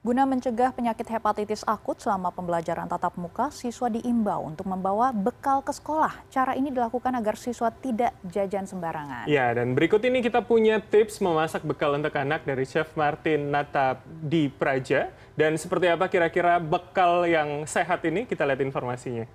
Guna mencegah penyakit hepatitis akut selama pembelajaran tatap muka, siswa diimbau untuk membawa bekal ke sekolah. Cara ini dilakukan agar siswa tidak jajan sembarangan. Ya, dan berikut ini kita punya tips memasak bekal untuk anak dari Chef Martin Nata di Praja. Dan seperti apa kira-kira bekal yang sehat ini? Kita lihat informasinya.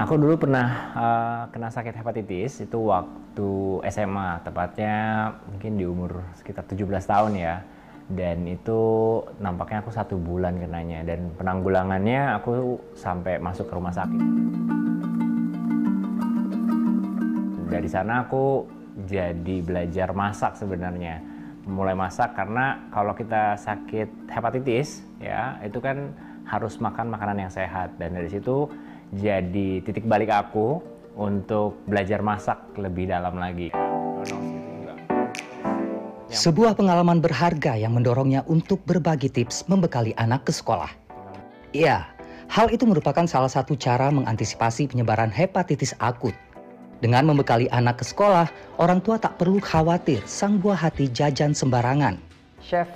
Aku dulu pernah uh, kena sakit hepatitis itu waktu SMA, tepatnya mungkin di umur sekitar 17 tahun ya. Dan itu nampaknya aku satu bulan kenanya dan penanggulangannya aku sampai masuk ke rumah sakit. Dari sana aku jadi belajar masak sebenarnya. Mulai masak karena kalau kita sakit hepatitis ya itu kan harus makan makanan yang sehat dan dari situ jadi titik balik aku untuk belajar masak lebih dalam lagi. Sebuah pengalaman berharga yang mendorongnya untuk berbagi tips membekali anak ke sekolah. Ya, hal itu merupakan salah satu cara mengantisipasi penyebaran hepatitis akut. Dengan membekali anak ke sekolah, orang tua tak perlu khawatir sang buah hati jajan sembarangan. Chef,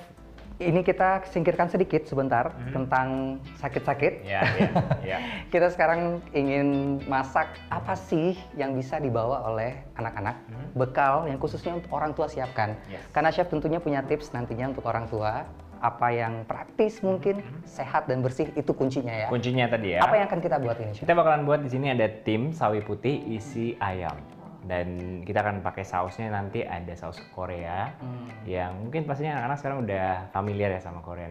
ini kita singkirkan sedikit sebentar hmm. tentang sakit-sakit. Ya, ya, ya. kita sekarang ingin masak apa sih yang bisa dibawa oleh anak-anak, hmm. bekal yang khususnya untuk orang tua siapkan. Yes. Karena chef tentunya punya tips nantinya untuk orang tua apa yang praktis mungkin hmm. sehat dan bersih itu kuncinya ya. Kuncinya tadi ya. Apa yang akan kita buat ini? Chef? Kita bakalan buat di sini ada tim sawi putih isi ayam dan kita akan pakai sausnya nanti ada saus Korea hmm. yang mungkin pastinya anak-anak sekarang udah familiar ya sama Korea.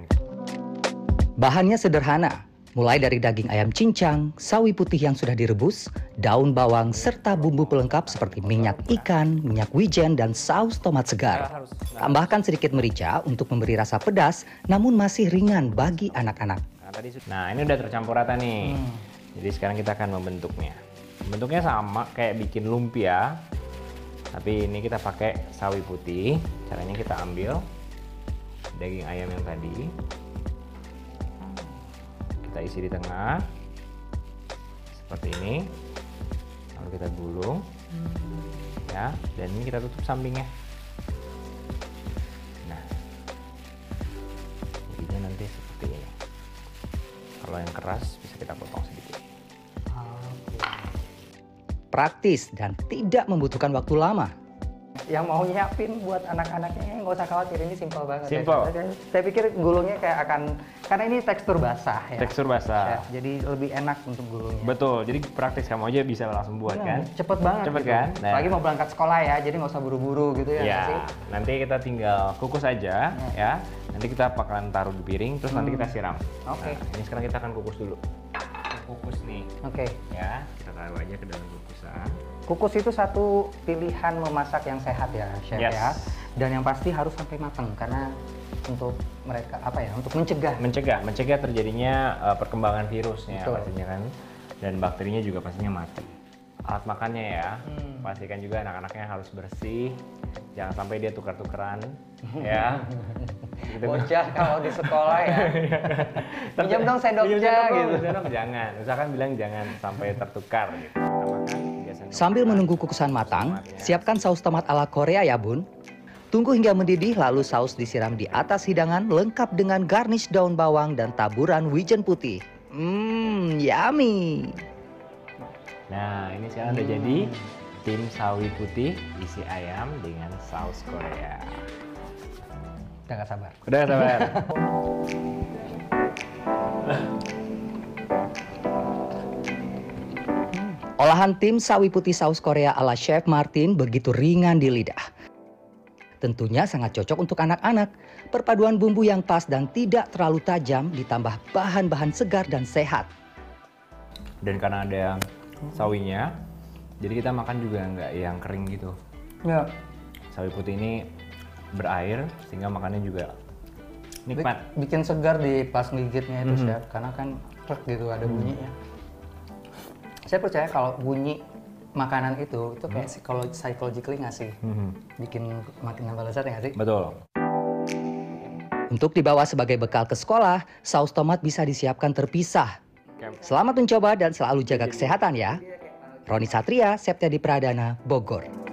Bahannya sederhana, mulai dari daging ayam cincang, sawi putih yang sudah direbus, daun bawang, serta bumbu pelengkap seperti minyak ikan, minyak wijen, dan saus tomat segar. Tambahkan sedikit merica untuk memberi rasa pedas, namun masih ringan bagi anak-anak. Nah, ini udah tercampur rata nih. Hmm. Jadi sekarang kita akan membentuknya bentuknya sama kayak bikin lumpia. Tapi ini kita pakai sawi putih. Caranya kita ambil daging ayam yang tadi. Kita isi di tengah. Seperti ini. Lalu kita gulung. Ya dan ini kita tutup sampingnya. Nah jadinya nanti seperti ini. Kalau yang keras praktis dan tidak membutuhkan waktu lama. Yang mau nyiapin buat anak-anaknya nggak usah khawatir ini simpel banget. Simpel. Ya. Saya pikir gulungnya kayak akan karena ini tekstur basah ya. Tekstur basah. Ya, jadi lebih enak untuk gulungnya. Betul. Jadi praktis kamu aja bisa langsung buat ya, kan. Cepet banget. Cepet gitu. kan. Nah. Lagi mau berangkat sekolah ya, jadi nggak usah buru-buru gitu ya. Ya. Nanti kita tinggal kukus aja ya. ya. Nanti kita bakalan taruh di piring, terus hmm. nanti kita siram. Oke. Okay. Nah, ini sekarang kita akan kukus dulu kukus nih. Oke. Okay. Ya, kita taruh aja ke dalam kukusan. Kukus itu satu pilihan memasak yang sehat ya, chef yes. ya. Dan yang pasti harus sampai matang karena untuk mereka apa ya? Untuk mencegah. Mencegah, mencegah terjadinya uh, perkembangan virusnya Betul. pastinya kan. Dan bakterinya juga pastinya mati. Alat makannya ya, hmm. pastikan juga anak-anaknya harus bersih, jangan sampai dia tukar-tukeran, ya. Gitu. Bocah kalau di sekolah ya. Pinjam dong sendoknya gitu. sendok jangan. Misalkan bilang jangan sampai tertukar gitu. Sambil menunggu kukusan matang siapkan saus tomat ala Korea ya bun. Tunggu hingga mendidih lalu saus disiram di atas hidangan lengkap dengan garnish daun bawang dan taburan wijen putih. Mmm, yummy. Nah, ini sekarang hmm. udah jadi tim sawi putih isi ayam dengan saus Korea. Udah gak sabar. Udah gak sabar. Olahan tim sawi putih saus Korea ala Chef Martin begitu ringan di lidah. Tentunya sangat cocok untuk anak-anak. Perpaduan bumbu yang pas dan tidak terlalu tajam ditambah bahan-bahan segar dan sehat. Dan karena ada sawinya, jadi kita makan juga nggak yang kering gitu. Ya. Sawi putih ini berair sehingga makannya juga nikmat. Bikin segar di pas gigitnya itu mm -hmm. karena kan krek gitu ada mm. bunyinya. Saya percaya kalau bunyi makanan itu itu kayak mm. kalau psychologically ngasih mm -hmm. bikin makin nambah lezat ya nggak sih? Betul. Untuk dibawa sebagai bekal ke sekolah, saus tomat bisa disiapkan terpisah. Selamat mencoba dan selalu jaga kesehatan ya. Roni Satria, Septiadi Pradana, Bogor.